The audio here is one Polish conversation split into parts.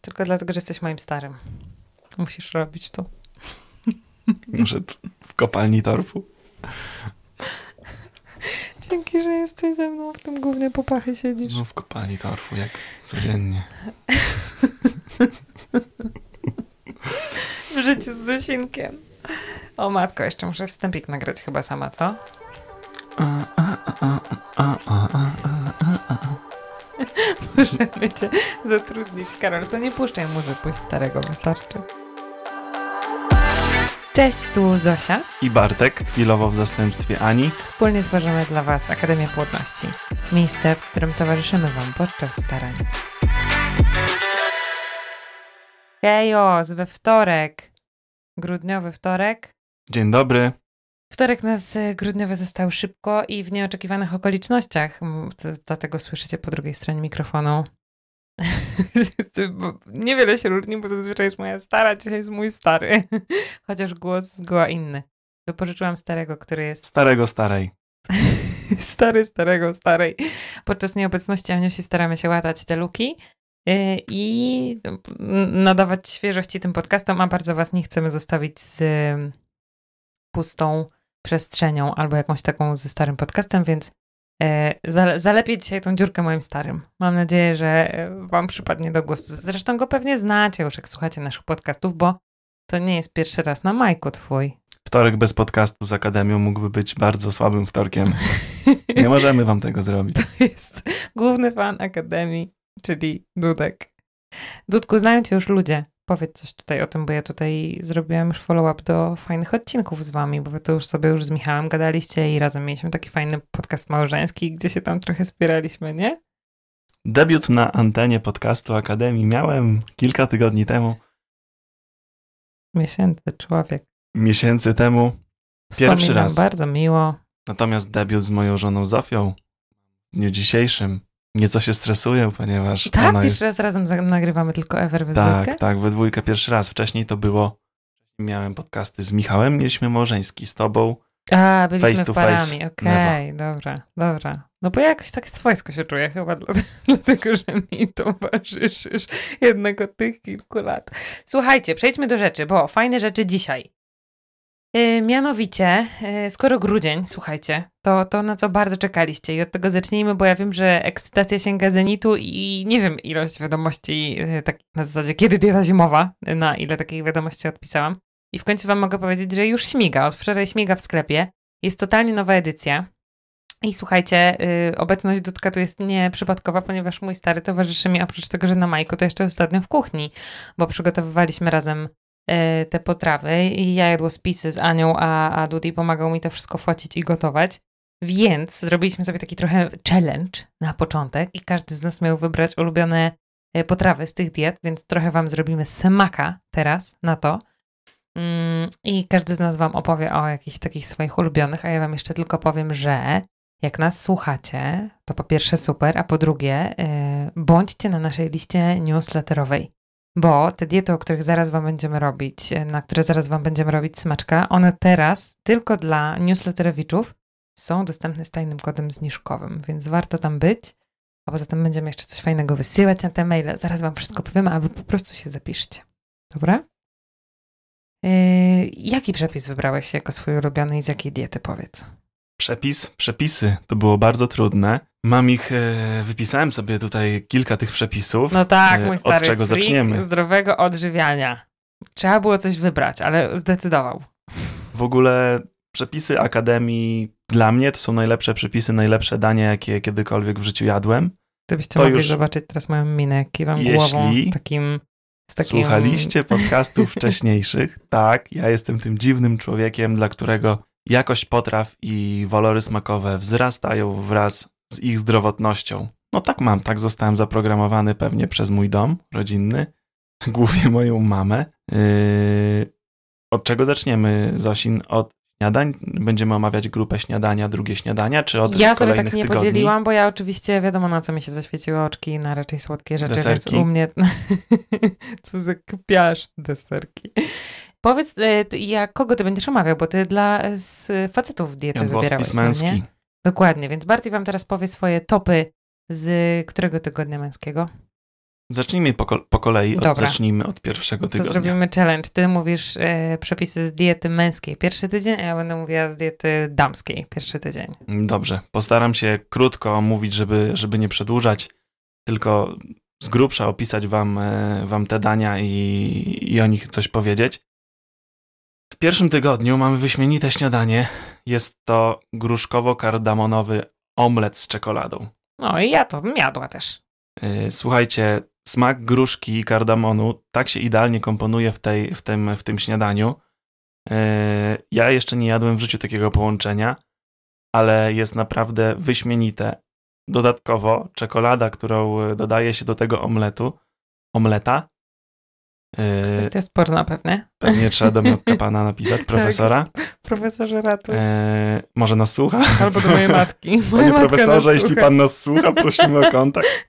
Tylko dlatego, że jesteś moim starym. Musisz robić to. Może w kopalni torfu. Dzięki, że jesteś ze mną w tym głównie popachy siedzisz. Znów w kopalni torfu, jak codziennie. w życiu z Zosinkiem. O matko, jeszcze muszę wstępik nagrać chyba sama, co? Możemy cię zatrudnić. Karol, to nie puszczaj muzy, pójść starego, wystarczy. Cześć, tu Zosia. I Bartek, chwilowo w zastępstwie Ani. Wspólnie tworzymy dla Was Akademię Płodności. Miejsce, w którym towarzyszymy Wam podczas starań. Hejos, we wtorek. Grudniowy wtorek. Dzień dobry. Wtorek nas e, grudniowy został szybko i w nieoczekiwanych okolicznościach. Dlatego słyszycie po drugiej stronie mikrofonu. Niewiele się różni, bo zazwyczaj jest moja stara, dzisiaj jest mój stary. Chociaż głos zgoła inny. Wypożyczyłam starego, który jest... Starego starej. Stary starego starej. Podczas nieobecności Aniusi staramy się łatać te luki e, i nadawać świeżości tym podcastom, a bardzo was nie chcemy zostawić z pustą przestrzenią albo jakąś taką ze starym podcastem, więc e, zalepię dzisiaj tą dziurkę moim starym. Mam nadzieję, że e, wam przypadnie do głosu. Zresztą go pewnie znacie już, jak słuchacie naszych podcastów, bo to nie jest pierwszy raz na Majku twój. Wtorek bez podcastu z Akademią mógłby być bardzo słabym wtorkiem. Nie możemy wam tego zrobić. To jest główny fan Akademii, czyli Dudek. Dudku, znają cię już ludzie. Powiedz coś tutaj o tym, bo ja tutaj zrobiłam już follow-up do fajnych odcinków z wami, bo wy to już sobie już z Michałem gadaliście i razem mieliśmy taki fajny podcast małżeński, gdzie się tam trochę spieraliśmy, nie? Debiut na antenie podcastu Akademii miałem kilka tygodni temu. Miesięcy, człowiek. Miesięcy temu. Pierwszy raz. bardzo miło. Natomiast debiut z moją żoną Zofią w dniu dzisiejszym Nieco się stresuję, ponieważ. Tak, pierwszy jest... raz razem nagrywamy tylko Ever we tak, dwójkę? Tak, we dwójkę pierwszy raz. Wcześniej to było. Miałem podcasty z Michałem, mieliśmy małżeński z tobą. A, byliśmy face to parami, okej, okay, dobra, dobra. No bo jakoś tak swojsko się czuję chyba, dlatego, że mi towarzyszysz jednak od tych kilku lat. Słuchajcie, przejdźmy do rzeczy, bo fajne rzeczy dzisiaj. Yy, mianowicie, yy, skoro grudzień, słuchajcie, to, to na co bardzo czekaliście i od tego zacznijmy, bo ja wiem, że ekscytacja sięga zenitu i nie wiem ilość wiadomości, yy, tak na zasadzie kiedy dieta zimowa, na ile takich wiadomości odpisałam. I w końcu wam mogę powiedzieć, że już śmiga, od wczoraj śmiga w sklepie. Jest totalnie nowa edycja. I słuchajcie, yy, obecność Dudka tu jest nieprzypadkowa, ponieważ mój stary towarzyszy mi oprócz tego, że na Majku, to jeszcze ostatnio w kuchni, bo przygotowywaliśmy razem te potrawy i ja jadło spisy z Anią, a, a Dudi pomagał mi to wszystko focić i gotować. Więc zrobiliśmy sobie taki trochę challenge na początek i każdy z nas miał wybrać ulubione e, potrawy z tych diet, więc trochę wam zrobimy semaka teraz na to. Mm, I każdy z nas wam opowie o jakichś takich swoich ulubionych, a ja wam jeszcze tylko powiem, że jak nas słuchacie, to po pierwsze super, a po drugie e, bądźcie na naszej liście newsletterowej bo te diety, o których zaraz Wam będziemy robić, na które zaraz Wam będziemy robić smaczka, one teraz tylko dla newsletterowiczów są dostępne z tajnym kodem zniżkowym, więc warto tam być. A poza tym będziemy jeszcze coś fajnego wysyłać na te maile. Zaraz Wam wszystko powiemy, a Wy po prostu się zapiszcie. Dobra? Yy, jaki przepis wybrałeś jako swój ulubiony i z jakiej diety, powiedz? Przepis, przepisy. To było bardzo trudne. Mam ich, e, wypisałem sobie tutaj kilka tych przepisów. No tak, e, mój stary Od czego zaczniemy? zdrowego odżywiania. Trzeba było coś wybrać, ale zdecydował. W ogóle przepisy Akademii dla mnie to są najlepsze przepisy, najlepsze dania, jakie kiedykolwiek w życiu jadłem. Gdybyście to mogli już... zobaczyć teraz moją minę, jak kiwam Jeśli... głową z takim... Z takim... Słuchaliście podcastów wcześniejszych? Tak, ja jestem tym dziwnym człowiekiem, dla którego jakość potraw i walory smakowe wzrastają wraz z ich zdrowotnością. No tak mam, tak zostałem zaprogramowany pewnie przez mój dom rodzinny, głównie moją mamę. Yy... Od czego zaczniemy, Zosin? Od śniadań? Będziemy omawiać grupę śniadania, drugie śniadania, czy od Ja sobie tak nie tygodni? podzieliłam, bo ja oczywiście wiadomo na co mi się zaświeciły oczki, na raczej słodkie rzeczy, deserki. więc u mnie co za kpiarz deserki. Powiedz, y, jak kogo ty będziesz omawiał, bo ty dla z facetów diety Jan wybierałeś, no męski. nie? Dokładnie, więc Barty wam teraz powie swoje topy z którego tygodnia męskiego? Zacznijmy po, po kolei, od, zacznijmy od pierwszego tygodnia. To zrobimy challenge. Ty mówisz e, przepisy z diety męskiej pierwszy tydzień, a ja będę mówiła z diety damskiej pierwszy tydzień. Dobrze, postaram się krótko mówić, żeby, żeby nie przedłużać, tylko z grubsza opisać wam, e, wam te dania i, i o nich coś powiedzieć. W pierwszym tygodniu mamy wyśmienite śniadanie. Jest to gruszkowo-kardamonowy omlet z czekoladą. No i ja to jadła też. E, słuchajcie, smak gruszki i kardamonu tak się idealnie komponuje w, tej, w, tym, w tym śniadaniu. E, ja jeszcze nie jadłem w życiu takiego połączenia, ale jest naprawdę wyśmienite. Dodatkowo czekolada, którą dodaje się do tego omletu, omleta. E, Kwestia sporna pewnie. Pewnie trzeba do miotka pana napisać, tak. profesora. Tak, profesorze ratuj. E, może nas słucha? Albo do mojej matki. Moja Panie profesorze, jeśli słucha. pan nas słucha, prosimy o kontakt.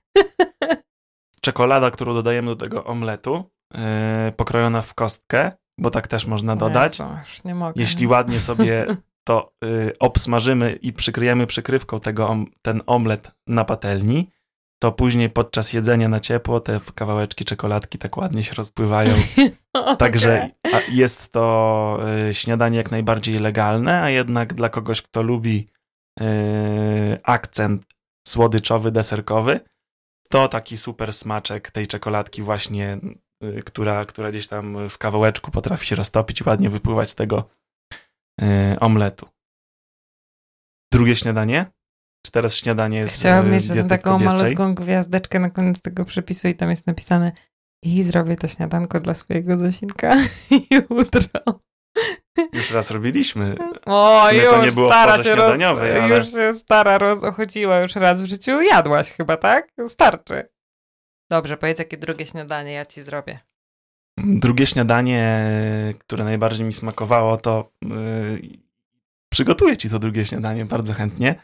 Czekolada, którą dodajemy do tego omletu, e, pokrojona w kostkę, bo tak też można dodać. Jezu, już nie mogę. Jeśli ładnie sobie to y, obsmażymy i przykryjemy przykrywką tego, ten omlet na patelni, to później podczas jedzenia na ciepło te kawałeczki czekoladki tak ładnie się rozpływają. okay. Także jest to y, śniadanie jak najbardziej legalne, a jednak dla kogoś, kto lubi y, akcent słodyczowy, deserkowy, to taki super smaczek tej czekoladki właśnie, która, która gdzieś tam w kawałeczku potrafi się roztopić i ładnie wypływać z tego omletu. Drugie śniadanie? Czy teraz śniadanie z Chciałabym mieć taką kobiecej? malutką gwiazdeczkę na koniec tego przepisu i tam jest napisane i zrobię to śniadanko dla swojego Zosinka jutro. Już raz robiliśmy. O, już stara się roz, ale... Już się stara rozochodziła, już raz w życiu jadłaś chyba, tak? Starczy. Dobrze, powiedz jakie drugie śniadanie ja ci zrobię. Drugie śniadanie, które najbardziej mi smakowało, to yy, przygotuję ci to drugie śniadanie bardzo chętnie.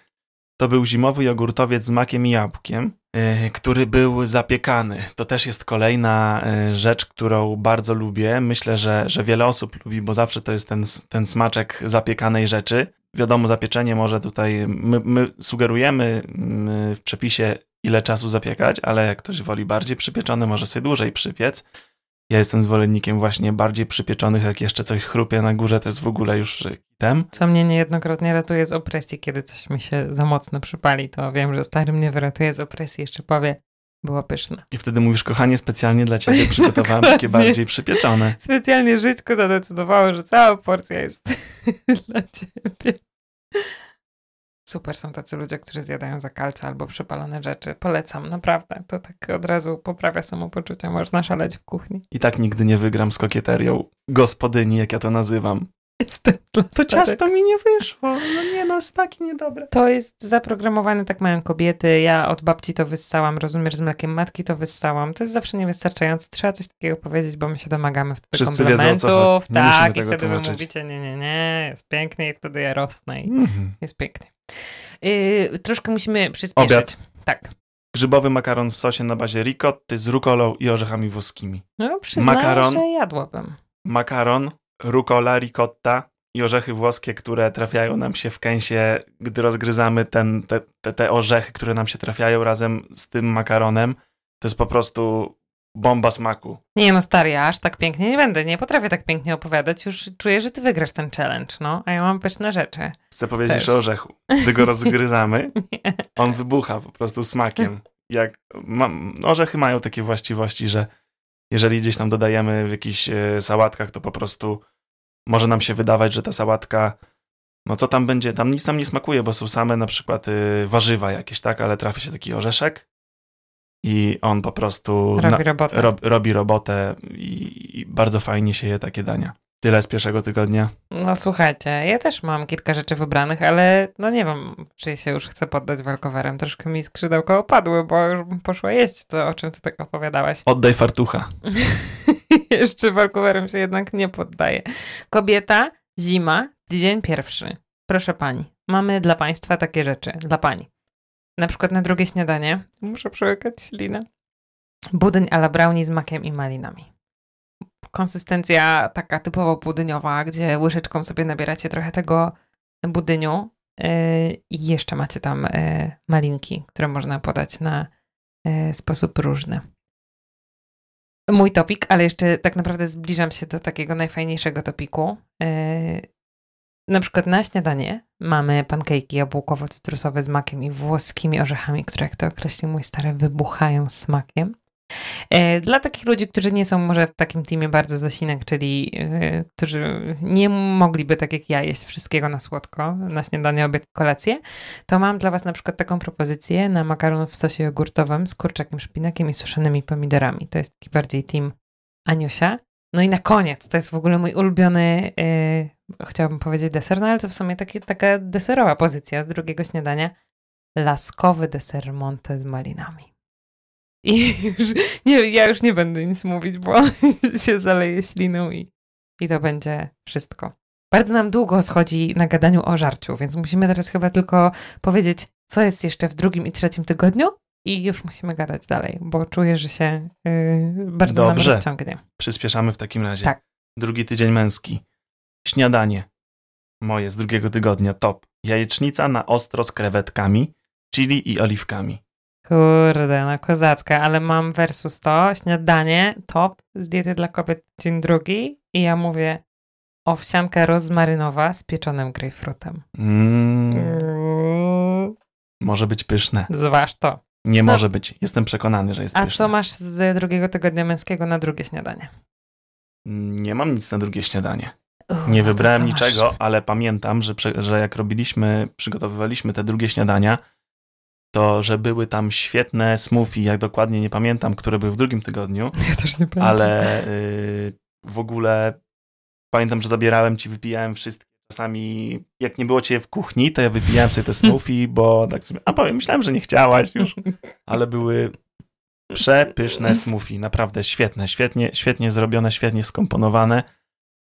To był zimowy jogurtowiec z makiem i jabłkiem, yy, który był zapiekany. To też jest kolejna yy, rzecz, którą bardzo lubię. Myślę, że, że wiele osób lubi, bo zawsze to jest ten, ten smaczek zapiekanej rzeczy. Wiadomo, zapieczenie może tutaj, my, my sugerujemy w przepisie, ile czasu zapiekać, ale jak ktoś woli bardziej przypieczone, może sobie dłużej przypiec. Ja jestem zwolennikiem właśnie bardziej przypieczonych, jak jeszcze coś chrupie na górze, to jest w ogóle już kitem. Co mnie niejednokrotnie ratuje z opresji, kiedy coś mi się za mocno przypali, to wiem, że stary mnie wyratuje z opresji, jeszcze powie, było pyszne. I wtedy mówisz, kochanie, specjalnie dla ciebie przygotowałam takie bardziej przypieczone. Specjalnie żyćko zadecydowało, że cała porcja jest dla ciebie. Super są tacy ludzie, którzy zjadają zakalce albo przepalone rzeczy. Polecam, naprawdę. To tak od razu poprawia samopoczucie. Można szaleć w kuchni. I tak nigdy nie wygram z kokieterią gospodyni, jak ja to nazywam. Jestem to ciasto mi nie wyszło. No nie, no jest takie niedobre. To jest zaprogramowane, tak mają kobiety. Ja od babci to wyssałam, rozumiesz, z mlekiem matki to wyssałam. To jest zawsze niewystarczające. Trzeba coś takiego powiedzieć, bo my się domagamy wtedy Wszyscy komplementów. Wiedzą, co tak, i wtedy tłumaczyć. wy mówicie, nie, nie, nie, jest pięknie i wtedy ja rosnę i mm-hmm. jest pięknie. Yy, troszkę musimy przyspieszyć. Obiad. Tak. Grzybowy makaron w sosie na bazie ricotty z rukolą i orzechami włoskimi. No, przyznaję, makaron, że jadłabym. Makaron, rukola, ricotta i orzechy włoskie, które trafiają nam się w kęsie, gdy rozgryzamy ten, te, te, te orzechy, które nam się trafiają razem z tym makaronem. To jest po prostu bomba smaku. Nie no stary, ja aż tak pięknie nie będę, nie potrafię tak pięknie opowiadać, już czuję, że ty wygrasz ten challenge, no, a ja mam pyszne rzeczy. Chcę powiedzieć Też. o orzechu. Gdy go rozgryzamy, on wybucha po prostu smakiem. Jak orzechy mają takie właściwości, że jeżeli gdzieś tam dodajemy w jakichś e, sałatkach, to po prostu może nam się wydawać, że ta sałatka no co tam będzie, tam nic nam nie smakuje, bo są same na przykład y, warzywa jakieś, tak, ale trafi się taki orzeszek i on po prostu robi robotę, rob, robi robotę i, i, bardzo fajnie się je takie dania. Tyle z pierwszego tygodnia. No słuchajcie, ja też mam kilka rzeczy wybranych, ale no nie wiem, czy się już chcę poddać walkowerem. Troszkę mi skrzydełko opadły, bo już poszło jeść to, o czym ty tak opowiadałaś. Oddaj fartucha. Jeszcze walkowerem się jednak nie poddaje. Kobieta, zima, dzień pierwszy. Proszę pani, mamy dla państwa takie rzeczy. Dla pani. Na przykład na drugie śniadanie, muszę przełykać ślinę, budyń ala brownie z makiem i malinami. Konsystencja taka typowo budyniowa, gdzie łyżeczką sobie nabieracie trochę tego budyniu yy, i jeszcze macie tam yy, malinki, które można podać na yy, sposób różny. Mój topik, ale jeszcze tak naprawdę zbliżam się do takiego najfajniejszego topiku. Na przykład na śniadanie mamy pankejki jabłkowo-cytrusowe z makiem i włoskimi orzechami, które, jak to określi mój stary, wybuchają smakiem. E, dla takich ludzi, którzy nie są może w takim teamie bardzo zosinek, czyli e, którzy nie mogliby tak jak ja jeść wszystkiego na słodko, na śniadanie, obiad, kolację, to mam dla Was na przykład taką propozycję na makaron w sosie jogurtowym z kurczakiem, szpinakiem i suszonymi pomidorami. To jest taki bardziej team Aniusia. No i na koniec, to jest w ogóle mój ulubiony, yy, chciałabym powiedzieć deser, no ale to w sumie takie, taka deserowa pozycja z drugiego śniadania. Laskowy deser Monte z malinami. I już, nie, ja już nie będę nic mówić, bo się zaleje śliną i, i to będzie wszystko. Bardzo nam długo schodzi na gadaniu o żarciu, więc musimy teraz chyba tylko powiedzieć, co jest jeszcze w drugim i trzecim tygodniu i już musimy gadać dalej, bo czuję, że się yy, bardzo Dobrze. nam rozciągnie. Przyspieszamy w takim razie. Tak. Drugi tydzień męski. Śniadanie moje z drugiego tygodnia top. Jajecznica na ostro z krewetkami, chili i oliwkami. Kurde, no kozacka, ale mam versus to, śniadanie, top, z diety dla kobiet dzień drugi i ja mówię owsianka rozmarynowa z pieczonym grejpfrutem. Mm. Mm. Może być pyszne. Zważ to. Nie no. może być. Jestem przekonany, że jest A pyszne. A co masz z drugiego tygodnia męskiego na drugie śniadanie? Nie mam nic na drugie śniadanie. nie wybrałem niczego, masz? ale pamiętam, że, że jak robiliśmy, przygotowywaliśmy te drugie śniadania, to że były tam świetne smoothie, jak dokładnie nie pamiętam, które były w drugim tygodniu. Ja też nie pamiętam. Ale y, w ogóle pamiętam, że zabierałem ci, wypijałem wszystkie. Czasami, jak nie było cię w kuchni, to ja wypijałem sobie te smoothie, bo tak sobie, a powiem, myślałem, że nie chciałaś już, ale były przepyszne smoothie, naprawdę świetne, świetnie, świetnie zrobione, świetnie skomponowane,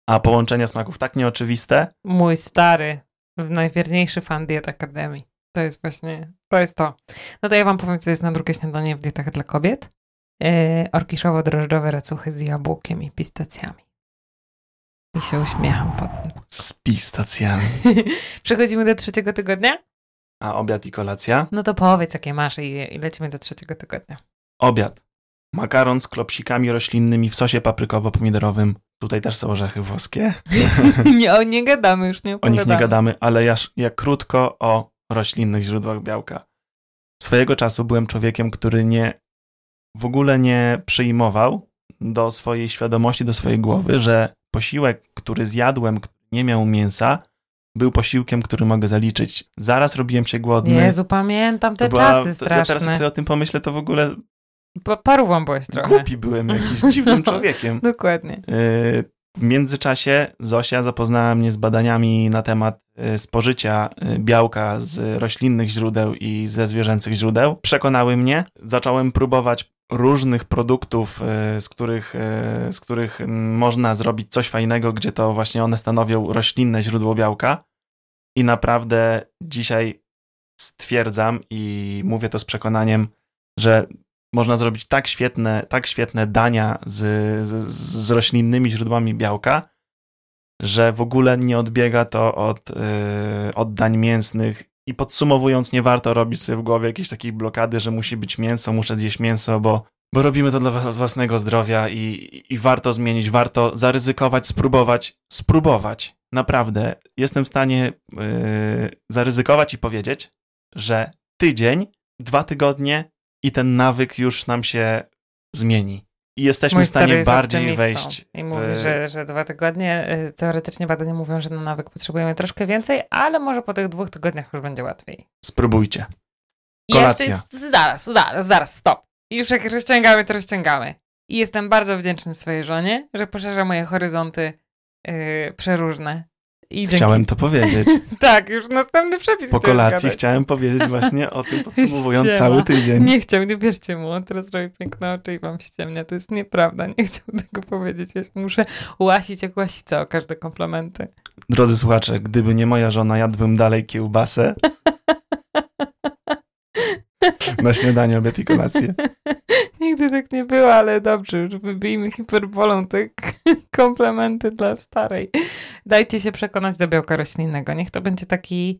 a połączenia smaków tak nieoczywiste. Mój stary, najwierniejszy fan Diet Akademii. To jest właśnie, to jest to. No to ja wam powiem, co jest na drugie śniadanie w dietach dla kobiet. Yy, orkiszowo-drożdżowe racuchy z jabłkiem i pistacjami. I się uśmiecham pod tym. Z pistacjami. Przechodzimy do trzeciego tygodnia? A obiad i kolacja? No to powiedz, jakie masz i, i lecimy do trzeciego tygodnia. Obiad. Makaron z klopsikami roślinnymi w sosie paprykowo-pomidorowym. Tutaj też są orzechy włoskie. nie, o nie gadamy, już nie opowiadamy. O nich nie gadamy, ale ja, ja krótko o roślinnych źródłach białka. Swojego czasu byłem człowiekiem, który nie w ogóle nie przyjmował do swojej świadomości, do swojej głowy, że posiłek, który zjadłem, który nie miał mięsa, był posiłkiem, który mogę zaliczyć. Zaraz robiłem się głodny. Jezu, pamiętam te była, czasy straszne. Ja teraz jak sobie o tym pomyślę, to w ogóle... Parówą byłeś trochę. Głupi byłem, jakiś dziwnym człowiekiem. Dokładnie. Y, w międzyczasie Zosia zapoznała mnie z badaniami na temat y, spożycia y, białka z roślinnych źródeł i ze zwierzęcych źródeł. Przekonały mnie. Zacząłem próbować różnych produktów, y, z których, z których można zrobić coś fajnego, gdzie to właśnie one stanowią roślinne źródło białka. I naprawdę dzisiaj stwierdzam i mówię to z przekonaniem, że można zrobić tak świetne, tak świetne dania z, z, z roślinnymi źródłami białka, że w ogóle nie odbiega to od, yy, od dań mięsnych. I podsumowując, nie warto robić sobie w głowie jakiejś takiej blokady, że musi być mięso, muszę zjeść mięso, bo, bo robimy to dla własnego zdrowia i, i warto zmienić, warto zaryzykować, spróbować, spróbować. Naprawdę, jestem w stanie yy, zaryzykować i powiedzieć, że tydzień, dwa tygodnie i ten nawyk już nam się zmieni. I jesteśmy Mój w stanie bardziej wejść. I mówi, w... że, że dwa tygodnie, y, teoretycznie badania mówią, że na nawyk potrzebujemy troszkę więcej, ale może po tych dwóch tygodniach już będzie łatwiej. Spróbujcie. Kolacja. I jeszcze, zaraz, zaraz, zaraz, stop. I już jak rozciągamy, to rozciągamy. I jestem bardzo wdzięczny swojej żonie, że poszerza moje horyzonty yy, przeróżne. I chciałem to powiedzieć. tak, już następny przepis. Po kolacji chciałem powiedzieć właśnie o tym, podsumowując cały tydzień. Nie chciał, nie bierzcie mu, on teraz robi piękne oczy i wam ściemnia. To jest nieprawda, nie chciał tego powiedzieć. Ja muszę łasić jak łasica o każde komplementy. Drodzy słuchacze, gdyby nie moja żona, jadłbym dalej kiełbasę. Na śniadanie, obiad i kolację. Nigdy tak nie było, ale dobrze, już wybijmy hiperbolą te komplementy dla starej. Dajcie się przekonać do białka roślinnego. Niech to będzie taki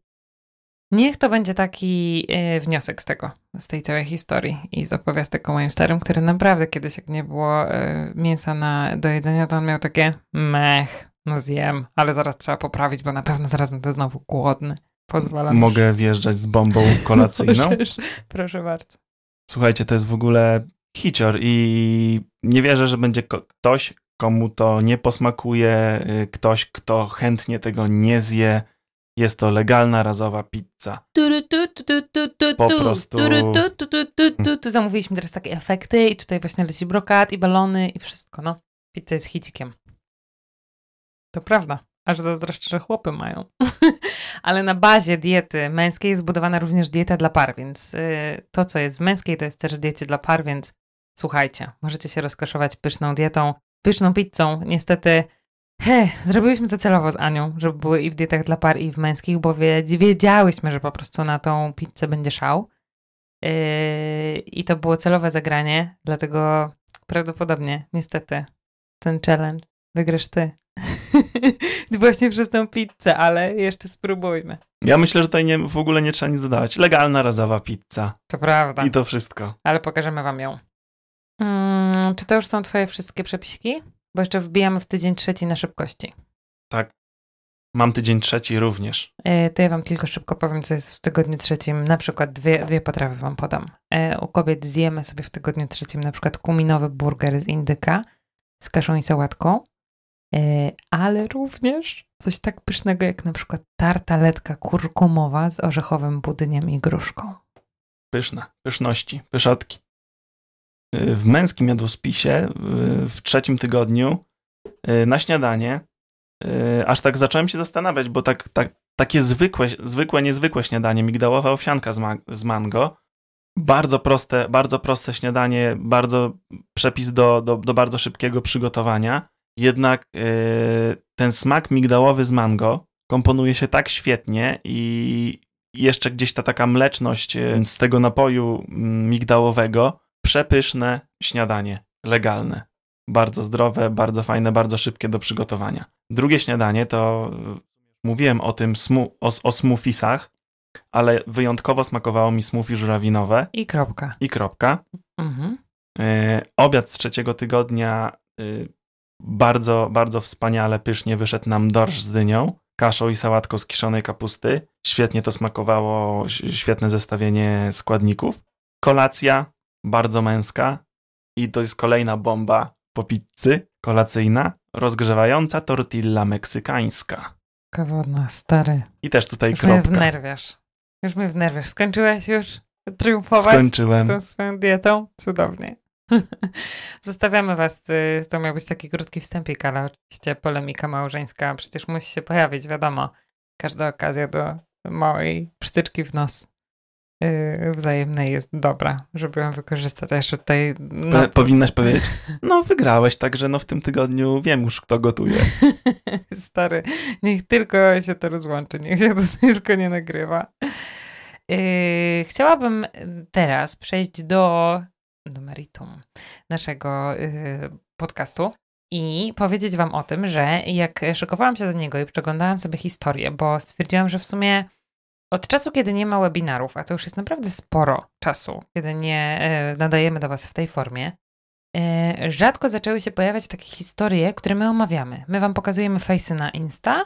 Niech to będzie taki y, wniosek z tego, z tej całej historii i z opowiastek o moim starym, który naprawdę kiedyś, jak nie było y, mięsa na, do jedzenia, to on miał takie mech, no zjem, ale zaraz trzeba poprawić, bo na pewno zaraz będę znowu głodny. Pozwalam. Mogę wjeżdżać z bombą kolacyjną? Proszę bardzo. Słuchajcie, to jest w ogóle hicior i nie wierzę, że będzie ktoś, komu to nie posmakuje, y, ktoś, kto chętnie tego nie zje. Jest to legalna, razowa pizza. Po prostu... Tu zamówiliśmy teraz takie efekty i tutaj właśnie leci brokat i balony i wszystko, no. Pizza jest hicikiem. To prawda. Aż zazdroszczę, że chłopy mają. Ale na bazie diety męskiej jest zbudowana również dieta dla par, więc to, co jest w męskiej, to jest też diecie dla par, więc słuchajcie, możecie się rozkoszować pyszną dietą, pyszną pizzą. Niestety, he, zrobiłyśmy to celowo z Anią, żeby były i w dietach dla par, i w męskich, bo wiedziałyśmy, że po prostu na tą pizzę będzie szał. Yy, I to było celowe zagranie, dlatego prawdopodobnie, niestety, ten challenge wygrasz ty. Właśnie przez tą pizzę, ale jeszcze spróbujmy. Ja myślę, że tutaj nie, w ogóle nie trzeba nic dodawać. Legalna, razowa pizza. To prawda. I to wszystko. Ale pokażemy wam ją. Hmm, czy to już są twoje wszystkie przepisiki? Bo jeszcze wbijamy w tydzień trzeci na szybkości. Tak. Mam tydzień trzeci również. Yy, to ja wam tylko szybko powiem, co jest w tygodniu trzecim. Na przykład dwie, dwie potrawy wam podam. Yy, u kobiet zjemy sobie w tygodniu trzecim na przykład kuminowy burger z indyka z kaszą i sałatką. E, ale również coś tak pysznego jak na przykład tartaletka kurkumowa z orzechowym budyniem i gruszką. Pyszne, pyszności, pyszotki. E, w męskim jadłospisie e, w trzecim tygodniu na śniadanie aż tak zacząłem się zastanawiać, bo tak, tak, takie zwykłe, zwykłe, niezwykłe śniadanie, migdałowa owsianka z, ma z mango, bardzo proste, bardzo proste śniadanie, bardzo przepis do, do, do bardzo szybkiego przygotowania jednak yy, ten smak migdałowy z mango komponuje się tak świetnie i jeszcze gdzieś ta taka mleczność yy, z tego napoju mm, migdałowego, przepyszne śniadanie, legalne. Bardzo zdrowe, bardzo fajne, bardzo szybkie do przygotowania. Drugie śniadanie to yy, mówiłem o tym smu, o, o smoothiesach, ale wyjątkowo smakowało mi smoothie żurawinowe. I kropka. I kropka. Mhm. Yy, obiad z trzeciego tygodnia yy, bardzo, bardzo wspaniale, pysznie wyszedł nam dorsz z dynią, kaszą i sałatką z kiszonej kapusty. Świetnie to smakowało, świetne zestawienie składników. Kolacja, bardzo męska i to jest kolejna bomba po pizzy, kolacyjna, rozgrzewająca tortilla meksykańska. Kawodna, stary. I też tutaj już kropka. Już mnie wnerwiasz. Już mnie wnerwiasz. Skończyłeś już triumfować Skończyłem. tą swoją dietą? Cudownie. Zostawiamy was, to miał być taki krótki wstępik, ale oczywiście polemika małżeńska przecież musi się pojawić, wiadomo. Każda okazja do małej przytyczki w nos yy, wzajemnej jest dobra, żeby ją wykorzystać. jeszcze tutaj... No... Powinnaś powiedzieć, no wygrałeś, także no w tym tygodniu wiem już, kto gotuje. Stary, niech tylko się to rozłączy, niech się to tylko nie nagrywa. Yy, chciałabym teraz przejść do do meritum naszego y, podcastu i powiedzieć Wam o tym, że jak szykowałam się do niego i przeglądałam sobie historię, bo stwierdziłam, że w sumie od czasu, kiedy nie ma webinarów, a to już jest naprawdę sporo czasu, kiedy nie y, nadajemy do Was w tej formie, y, rzadko zaczęły się pojawiać takie historie, które my omawiamy. My Wam pokazujemy fejsy na Insta,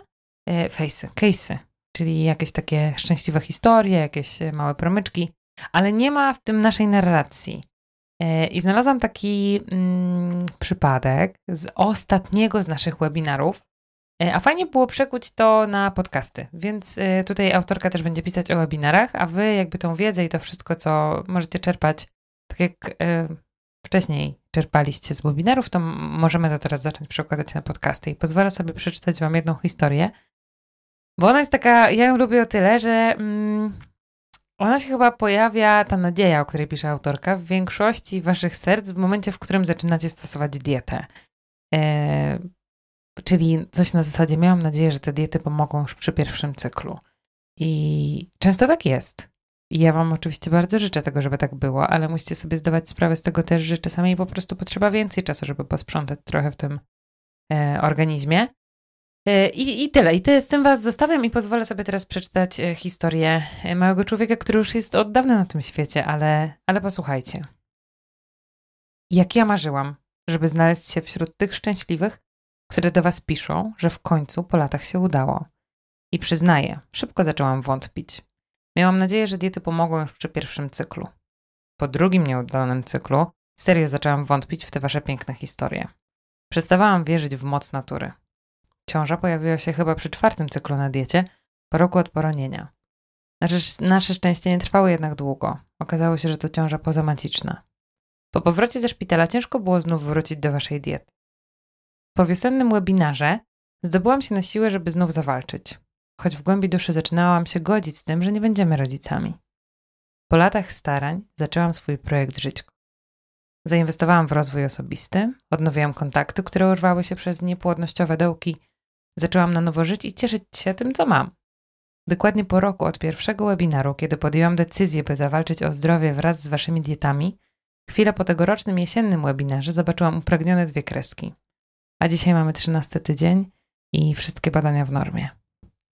fejsy, case'y, czyli jakieś takie szczęśliwe historie, jakieś małe promyczki, ale nie ma w tym naszej narracji. E, I znalazłam taki mm, przypadek z ostatniego z naszych webinarów. E, a fajnie było przekuć to na podcasty, więc e, tutaj autorka też będzie pisać o webinarach, a wy jakby tą wiedzę i to wszystko, co możecie czerpać, tak jak wcześniej czerpaliście z webinarów, to możemy to teraz zacząć przekładać na podcasty. I pozwolę sobie przeczytać wam jedną historię, bo ona jest taka, ja ją lubię o tyle, że mm, ona się chyba pojawia, ta nadzieja, o której pisze autorka, w większości waszych serc w momencie, w którym zaczynacie stosować dietę. E, czyli coś na zasadzie, miałam nadzieję, że te diety pomogą już przy pierwszym cyklu. I często tak jest. I ja Wam oczywiście bardzo życzę tego, żeby tak było, ale musicie sobie zdawać sprawę z tego też, że czasami po prostu potrzeba więcej czasu, żeby posprzątać trochę w tym e, organizmie. E, I, I tyle. I ty, z tym was zostawiam i pozwolę sobie teraz przeczytać e, historię e, małego człowieka, który już jest od dawna na tym świecie, ale, ale posłuchajcie. Jak ja marzyłam, żeby znaleźć się wśród tych szczęśliwych, które do was piszą, że w końcu po latach się udało. I przyznaję, szybko zaczęłam wątpić. Miałam nadzieję, że diety pomogą już przy pierwszym cyklu. Po drugim nieudanym cyklu serio zaczęłam wątpić w te wasze piękne historie. Przestawałam wierzyć w moc natury. Ciąża pojawiła się chyba przy czwartym cyklu na diecie, po roku od poronienia. Nasze, nasze szczęście nie trwało jednak długo. Okazało się, że to ciąża pozamaciczna. Po powrocie ze szpitala ciężko było znów wrócić do waszej diety. Po wiosennym webinarze zdobyłam się na siłę, żeby znów zawalczyć, choć w głębi duszy zaczynałam się godzić z tym, że nie będziemy rodzicami. Po latach starań zaczęłam swój projekt Żyćko. Zainwestowałam w rozwój osobisty, odnowiłam kontakty, które urwały się przez niepłodnościowe dołki, zaczęłam na nowo żyć i cieszyć się tym, co mam. Dokładnie po roku od pierwszego webinaru, kiedy podjęłam decyzję, by zawalczyć o zdrowie wraz z waszymi dietami, chwilę po tegorocznym jesiennym webinarze zobaczyłam upragnione dwie kreski. A dzisiaj mamy trzynasty tydzień i wszystkie badania w normie.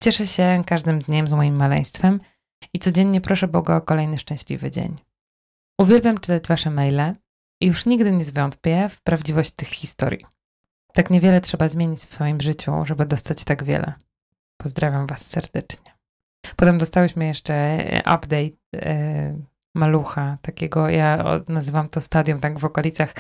Cieszę się każdym dniem z moim maleństwem i codziennie proszę Boga o kolejny szczęśliwy dzień. Uwielbiam czytać wasze maile i już nigdy nie zwątpię w prawdziwość tych historii. Tak niewiele trzeba zmienić w swoim życiu, żeby dostać tak wiele. Pozdrawiam Was serdecznie. Potem dostałyśmy jeszcze update e, malucha, takiego, ja nazywam to stadium, tak w okolicach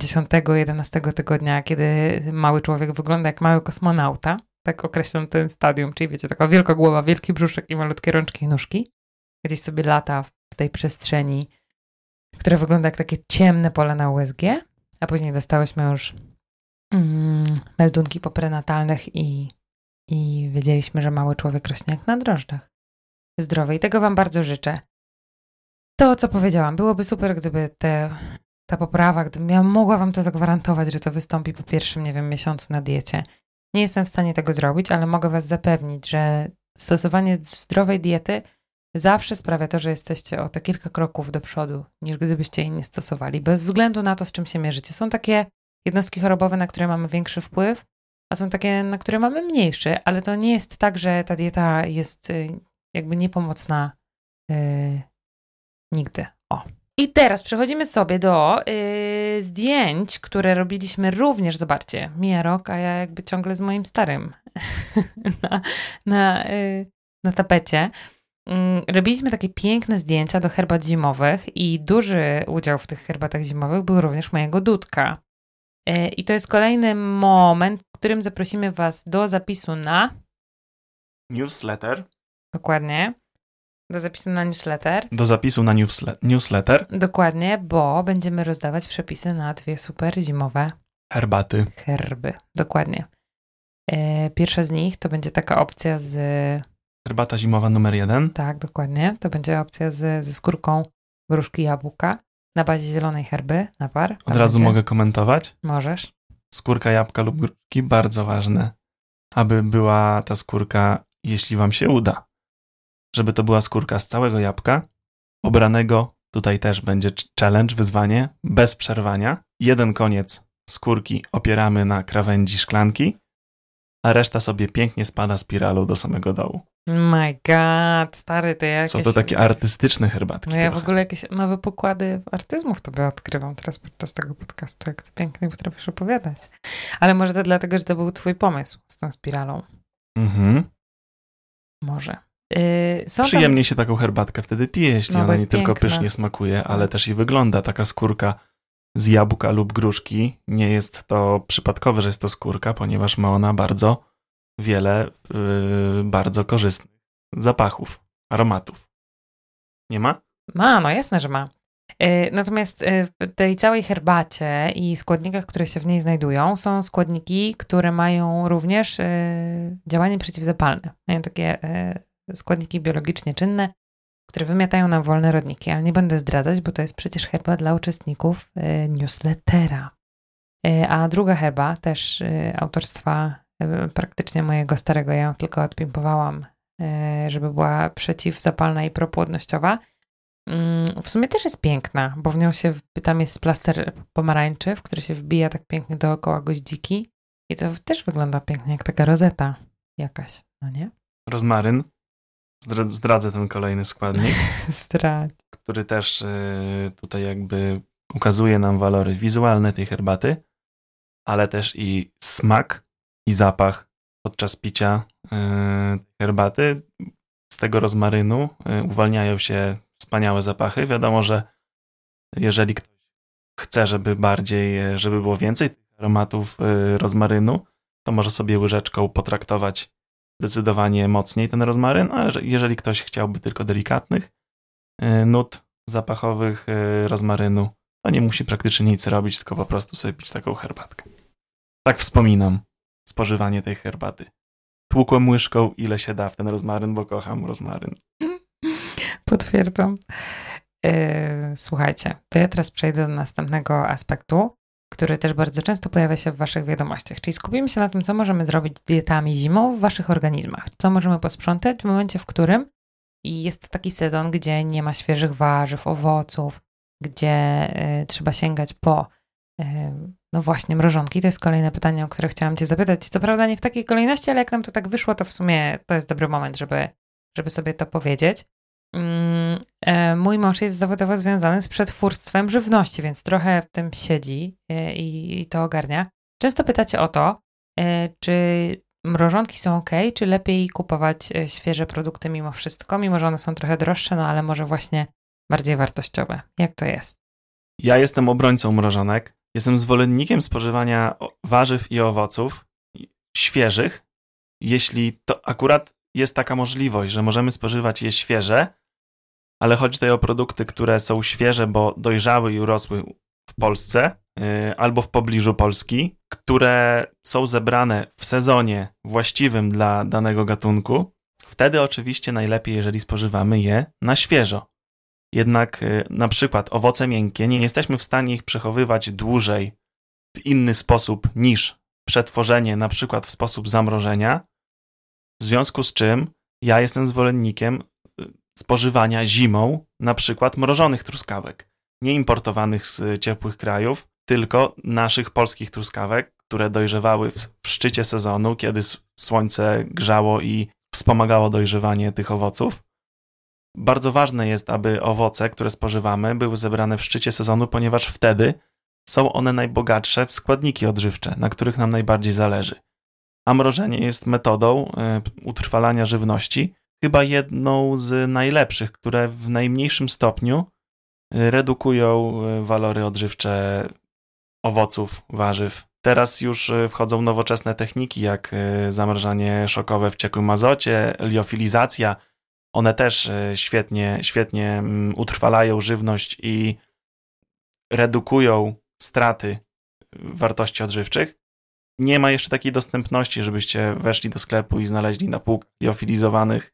10-11 tygodnia, kiedy mały człowiek wygląda jak mały kosmonauta. Tak określam ten stadium, czyli wiecie, taka wielka głowa, wielki brzuszek i malutkie rączki i nóżki. Gdzieś sobie lata w tej przestrzeni, która wygląda jak takie ciemne pole na USG, a później dostałyśmy już mm, meldunki poprenatalnych i, i wiedzieliśmy, że mały człowiek rośnie jak na drożdżach. Zdrowy i tego Wam bardzo życzę. To, co powiedziałam, byłoby super, gdyby te, ta poprawa, gdybym ja mogła Wam to zagwarantować, że to wystąpi po pierwszym, nie wiem, miesiącu na diecie. Nie jestem w stanie tego zrobić, ale mogę Was zapewnić, że stosowanie zdrowej diety zawsze sprawia to, że jesteście o te kilka kroków do przodu, niż gdybyście jej nie stosowali, bez względu na to, z czym się mierzycie. Są takie jednostki chorobowe, na które mamy większy wpływ, a są takie, na które mamy mniejszy, ale to nie jest tak, że ta dieta jest y, jakby niepomocna yy, nigdy. O. I teraz przechodzimy sobie do yy, zdjęć, które robiliśmy również, zobaczcie, mija rok, a ja jakby ciągle z moim starym na, na, yy, na tapecie. Mm, robiliśmy takie piękne zdjęcia do herbat zimowych i duży udział w tych herbatach zimowych był również mojego Dudka. E, I to jest kolejny moment, w którym zaprosimy Was do zapisu na newsletter. Dokładnie. Do zapisu na newsletter. Do zapisu na newsle newsletter. Dokładnie, bo będziemy rozdawać przepisy na dwie super zimowe herbaty. Herby, dokładnie. E, pierwsza z nich to będzie taka opcja z. Herbata zimowa numer jeden. Tak, dokładnie. To będzie opcja z, ze skórką gruszki jabłka na bazie zielonej herby, napar. Od razu będzie. mogę komentować? Możesz. Skórka jabłka lub gruszki, bardzo ważne, aby była ta skórka, jeśli wam się uda, żeby to była skórka z całego jabłka, obranego, tutaj też będzie challenge, wyzwanie, bez przerwania. Jeden koniec skórki opieramy na krawędzi szklanki, a reszta sobie pięknie spada spiralą do samego dołu. My god, stary, to jakieś... Są to takie artystyczne herbatki. No ja trochę. w ogóle jakieś nowe pokłady artyzmów tobie odkrywam teraz podczas tego podcastu, jak ty pięknie potrafisz opowiadać. Ale może to dlatego, że to był twój pomysł z tą spiralą. Mhm. Może. Yy, Przyjemnie tam... się taką herbatkę wtedy pije, jeśli no, ona nie tylko pysznie smakuje, ale no. też i wygląda. Taka skórka z jabłka lub gruszki. Nie jest to przypadkowe, że jest to skórka, ponieważ ma ona bardzo wiele yy, bardzo korzystnych zapachów, aromatów. Nie ma? Ma, no jasne, że ma. Yy, natomiast yy, w tej całej herbacie i składnikach, które się w niej znajdują, są składniki, które mają również yy, działanie przeciwzapalne. Mają takie składniki biologicznie czynne, które wymiatają nam wolne rodniki, ale nie będę zdradzać, bo to jest przecież herba dla uczestników newslettera. A druga herba, też autorstwa praktycznie mojego starego, ja ją tylko odpimpowałam, e, żeby była przeciwzapalna i propłodnościowa. Mm, w sumie też jest piękna, bo w nią się, tam jest plaster pomarańczy, w który się wbija tak pięknie dookoła goździki I to też wygląda pięknie, jak taka rozeta jakaś, no nie? Rozmaryn. Zdradzę ten kolejny składnik. Zdradź. Który też y, tutaj jakby ukazuje nam walory wizualne tej herbaty, ale też i smak i zapach podczas picia y, herbaty. Z tego rozmarynu y, uwalniają się wspaniałe zapachy. Wiadomo, że jeżeli ktoś chce, żeby bardziej, żeby było więcej tych aromatów rozmarynu, to może sobie łyżeczką potraktować zdecydowanie mocniej ten rozmaryn, a jeżeli ktoś chciałby tylko delikatnych y, nut zapachowych y, rozmarynu, to nie musi praktycznie nic robić, tylko po prostu sobie pić taką herbatkę. Tak wspominam spożywanie tej herbaty. Tłukłem łyżką ile się da w ten rozmaryn, bo kocham rozmaryn. Potwierdzam. Y, słuchajcie, to ja teraz przejdę do następnego aspektu, który też bardzo często pojawia się w Waszych wiadomościach. Czyli skupimy się na tym, co możemy zrobić dietami zimą w Waszych organizmach. Co możemy posprzątać w momencie, w którym jest taki sezon, gdzie nie ma świeżych warzyw, owoców, gdzie y, trzeba sięgać po y, no właśnie mrożonki. To jest kolejne pytanie, o które chciałam Cię zapytać. Co prawda nie w takiej kolejności, ale jak nam to tak wyszło, to w sumie to jest dobry moment, żeby, żeby sobie to powiedzieć. Mm, e, mój mąż jest zawodowo związany z przetwórstwem żywności, więc trochę w tym siedzi e, i, to ogarnia. Często pytacie o to, e, czy mrożonki są ok, czy lepiej kupować świeże produkty mimo wszystko, mimo że one są trochę droższe, no ale może właśnie bardziej wartościowe. Jak to jest? Ja jestem obrońcą mrożonek. Jestem zwolennikiem spożywania warzyw i owoców świeżych, jeśli to akurat jest taka możliwość, że możemy spożywać je świeże, ale chodzi tutaj o produkty, które są świeże, bo dojrzały i urosły w Polsce y, albo w pobliżu Polski, które są zebrane w sezonie właściwym dla danego gatunku. Wtedy oczywiście najlepiej, jeżeli spożywamy je na świeżo. Jednak y, na przykład owoce miękkie nie jesteśmy w stanie ich przechowywać dłużej w inny sposób niż przetworzenie, na przykład w sposób zamrożenia. W związku z czym ja jestem zwolennikiem spożywania zimą na przykład mrożonych truskawek, nie importowanych z ciepłych krajów, tylko naszych polskich truskawek, które dojrzewały w, szczycie sezonu, kiedy słońce grzało i wspomagało dojrzewanie tych owoców. Bardzo ważne jest, aby owoce, które spożywamy, były zebrane w szczycie sezonu, ponieważ wtedy są one najbogatsze w składniki odżywcze, na których nam najbardziej zależy. A mrożenie jest metodą y, utrwalania żywności, chyba jedną z najlepszych, które w najmniejszym stopniu y, redukują y, walory odżywcze owoców, warzyw. Teraz już y, wchodzą nowoczesne techniki, jak zamrażanie szokowe w ciekłym azocie, liofilizacja. One też świetnie, świetnie mm, utrwalają żywność i redukują straty wartości odżywczych. Nie ma jeszcze takiej dostępności, żebyście weszli do sklepu i znaleźli na półkach liofilizowanych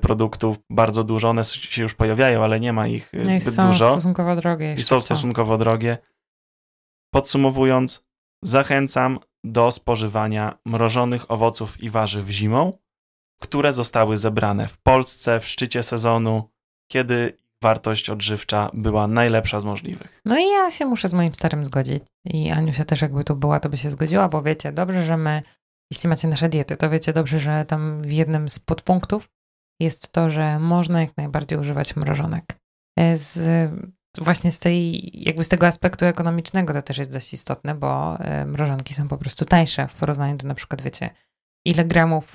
produktów bardzo dużo, one się już pojawiają, ale nie ma ich y, no zbyt są dużo. stosunkowo drogie. I są stosunkowo drogie. Podsumowując, zachęcam do spożywania mrożonych owoców i warzyw zimą, które zostały zebrane w Polsce w szczycie sezonu, kiedy wartość odżywcza była najlepsza z możliwych. No i ja się muszę z moim starym zgodzić. I Aniusia też jakby tu była, to by się zgodziła, bo wiecie, dobrze, że my, jeśli macie nasze diety, to wiecie dobrze, że tam w jednym z podpunktów jest to, że można jak najbardziej używać mrożonek. E, z, właśnie z tej, jakby z tego aspektu ekonomicznego to też jest dość istotne, bo e, mrożonki są po prostu tańsze w porównaniu do na przykład, wiecie, ile gramów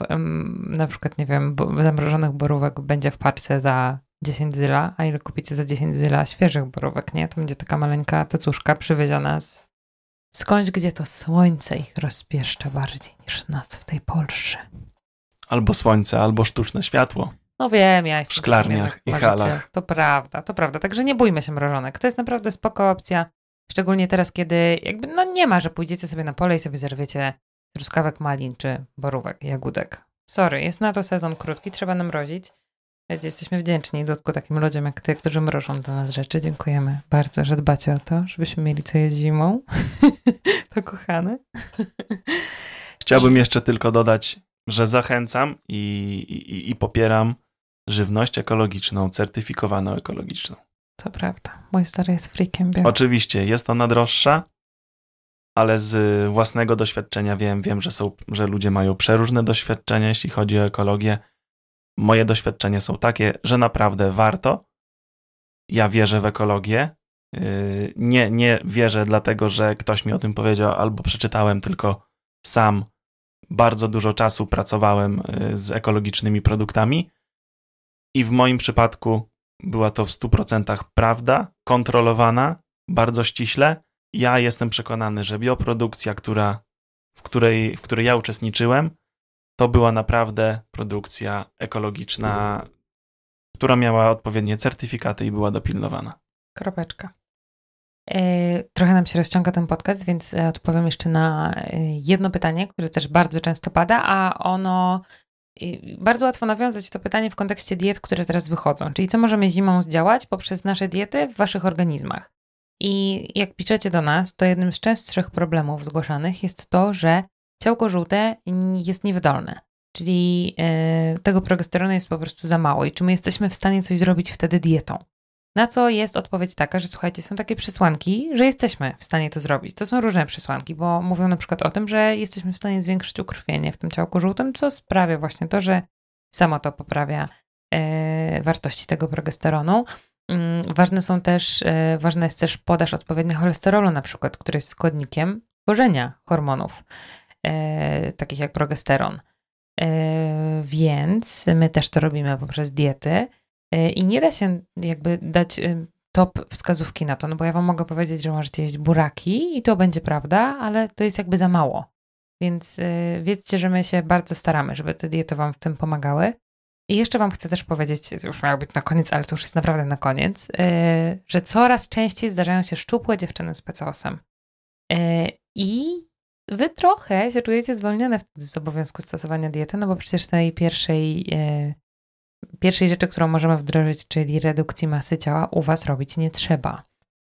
na przykład, nie wiem, zamrożonych borówek będzie w parce za 10 zyla, a ile kupicie za 10 zyla świeżych borówek, nie? To będzie taka maleńka tacuszka przywieziona z skądś, gdzie to słońce ich rozpieszcza bardziej niż nas w tej Polsce. Albo słońce, albo sztuczne światło. No wiem, ja jestem w szklarniach i halach. To prawda, to prawda. Także nie bójmy się mrożonek. To jest naprawdę spoko opcja. Szczególnie teraz, kiedy jakby no nie ma, że pójdziecie sobie na pole i sobie zerwiecie truskawek malin czy borówek, jagódek. Sorry, jest na to sezon krótki, trzeba nam mrozić. Jesteśmy wdzięczni dotku takim ludziom jak ty, którzy mrożą do nas rzeczy. Dziękujemy bardzo, że dbacie o to, żebyśmy mieli co jeść zimą. to kochane. Chciałbym jeszcze tylko dodać że zachęcam i, i, i popieram żywność ekologiczną, certyfikowaną ekologiczną. To prawda. Mój stary jest freakiem. Oczywiście, jest ona droższa, ale z własnego doświadczenia wiem, wiem, że, są, że ludzie mają przeróżne doświadczenia, jeśli chodzi o ekologię. Moje doświadczenia są takie, że naprawdę warto. Ja wierzę w ekologię. Yy, nie, nie wierzę dlatego, że ktoś mi o tym powiedział albo przeczytałem, tylko sam bardzo dużo czasu pracowałem yy, z ekologicznymi produktami i w moim przypadku była to w 100% prawda, kontrolowana, bardzo ściśle. Ja jestem przekonany, że bioprodukcja, która, w, której, w której ja uczestniczyłem, to była naprawdę produkcja ekologiczna, która miała odpowiednie certyfikaty i była dopilnowana. Kropeczka. E, trochę nam się rozciąga ten podcast, więc e, odpowiem jeszcze na e, jedno pytanie, które też bardzo często pada, a ono bardzo łatwo nawiązać to pytanie w kontekście diet, które teraz wychodzą. Czyli co możemy zimą zdziałać poprzez nasze diety w waszych organizmach. I jak piszecie do nas, to jednym z częstszych problemów zgłaszanych jest to, że ciałko żółte jest niewydolne. Czyli tego progesteronu jest po prostu za mało. I czy my jesteśmy w stanie coś zrobić wtedy dietą? Na co jest odpowiedź taka, że słuchajcie, są takie przesłanki, że jesteśmy w stanie to zrobić. To są różne przesłanki, bo mówią na przykład o tym, że jesteśmy w stanie zwiększyć ukrwienie w tym ciałku żółtym, co sprawia właśnie to, że samo to poprawia e, wartości tego progesteronu. Mm, ważne są też, e, ważna jest też podaż odpowiednio cholesterolu na przykład, który jest składnikiem tworzenia hormonów, e, takich jak progesteron. Więc my też to robimy poprzez diety. E, I nie da się jakby dać y, top wskazówki na to, no bo ja wam mogę powiedzieć, że możecie jeść buraki i to będzie prawda, ale to jest jakby za mało. Więc y, wiedzcie, że my się bardzo staramy, żeby te diety wam w tym pomagały. I jeszcze wam chcę też powiedzieć, już miało być na koniec, ale to już jest naprawdę na koniec, y, że coraz częściej zdarzają się szczupłe dziewczyny z PCOS-em. I wy trochę się czujecie zwolnione wtedy z obowiązku stosowania diety, no bo przecież tej pierwszej pierwszej rzeczy, którą możemy wdrożyć, czyli redukcji masy ciała, u Was robić nie trzeba.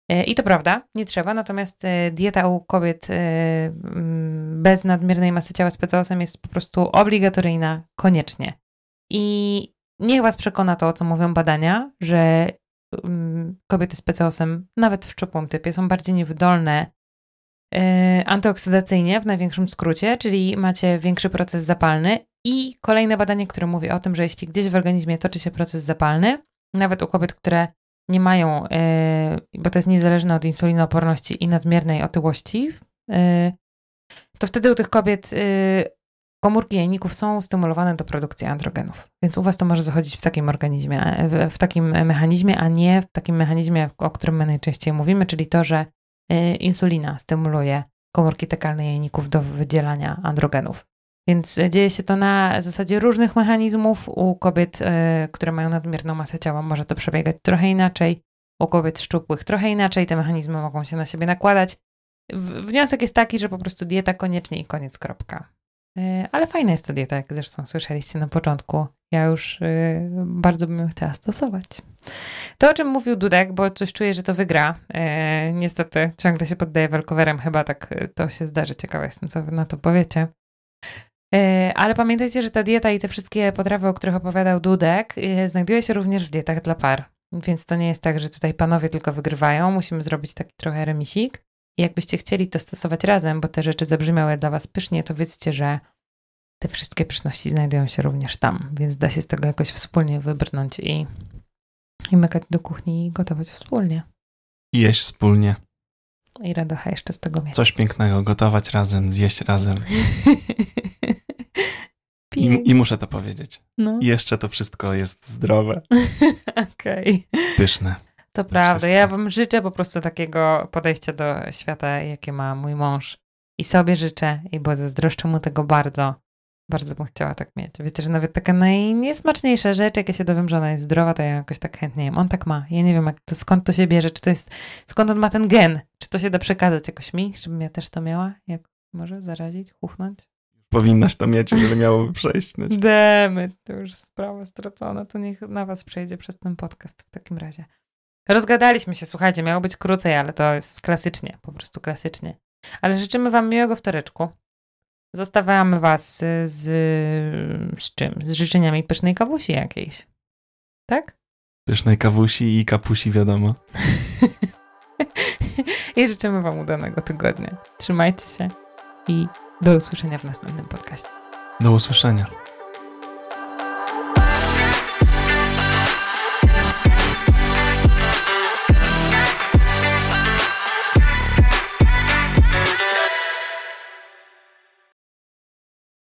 E, I to prawda, nie trzeba, natomiast e, dieta u kobiet e, mm, bez nadmiernej masy ciała z PCOS-em jest po prostu obligatoryjna, koniecznie. I niech Was przekona to, co mówią badania, że mm, kobiety z PCOS-em, nawet w szczupłym typie, są bardziej niewydolne antyoksydacyjnie w największym skrócie, czyli macie większy proces zapalny i kolejne badanie, które mówi o tym, że jeśli gdzieś w organizmie toczy się proces zapalny, nawet u kobiet, które nie mają, yy, bo to jest niezależne od insulinooporności i nadmiernej otyłości, yy, to wtedy u tych kobiet yy, komórki jajników są stymulowane do produkcji androgenów. Więc u Was to może zachodzić w takim organizmie, w takim mechanizmie, a nie w takim mechanizmie, o którym my najczęściej mówimy, czyli to, że insulina stymuluje komórki tekalne jajników do wydzielania androgenów. Więc dzieje się to na zasadzie różnych mechanizmów. U kobiet, y, które mają nadmierną masę ciała, może to przebiegać trochę inaczej. U kobiet szczupłych trochę inaczej. Te mechanizmy mogą się na siebie nakładać. Wniosek jest taki, że po prostu dieta koniecznie i koniec, kropka. Y, ale fajna jest ta dieta, jak zresztą słyszeliście na początku. Ja już bardzo bym ją chciała stosować. To, o czym mówił Dudek, bo coś czuję, że to wygra. niestety ciągle się poddaje walkowerem, chyba tak to się zdarzy. Ciekawa jestem, co wy na to powiecie. E, ale pamiętajcie, że ta dieta i te wszystkie potrawy, o których opowiadał Dudek, e, znajduje się również w dietach dla par. Więc to nie jest tak, że tutaj panowie tylko wygrywają. Musimy zrobić taki trochę remisik. I jakbyście chcieli to stosować razem, bo te rzeczy zabrzmiały dla was pysznie, to wiedzcie, że te wszystkie pyszności znajdują się również tam. Więc da się z tego jakoś wspólnie wybrnąć i, i mykać do kuchni i gotować wspólnie. I jeść wspólnie. I radocha jeszcze z tego mieć. Coś pięknego, gotować razem, zjeść razem. I, I, muszę to powiedzieć. No. I jeszcze to wszystko jest zdrowe. Okej. Okay. Pyszne. To prawda. Wszystko. Ja wam życzę po prostu takiego podejścia do świata, jakie ma mój mąż. I sobie życzę, i bo zazdroszczę mu tego bardzo. Bardzo bym chciała tak mieć. Wiecie, że nawet taka najniesmaczniejsza rzecz, jak ja się dowiem, że ona jest zdrowa, to ja jakoś tak chętnie jem. On tak ma. Ja nie wiem, jak to, skąd to się bierze, czy to jest, skąd on ma ten gen, czy to się da przekazać jakoś mi, żebym ja też to miała, jak może zarazić, chuchnąć. Powinnaś to mieć, jeżeli miałoby przejść. Demy, to już sprawa stracona, to niech na was przejdzie przez ten podcast w takim razie. Rozgadaliśmy się, słuchajcie, miało być krócej, ale to jest klasycznie, po prostu klasycznie. Ale życzymy wam miłego wtoreczku. Zostawiamy was z, z czym? Z życzeniami pysznej kawusi jakiejś. Tak? Pysznej kawusi i kapusi, wiadomo. I życzymy Wam udanego tygodnia. Trzymajcie się i do usłyszenia w następnym podcaście. Do usłyszenia.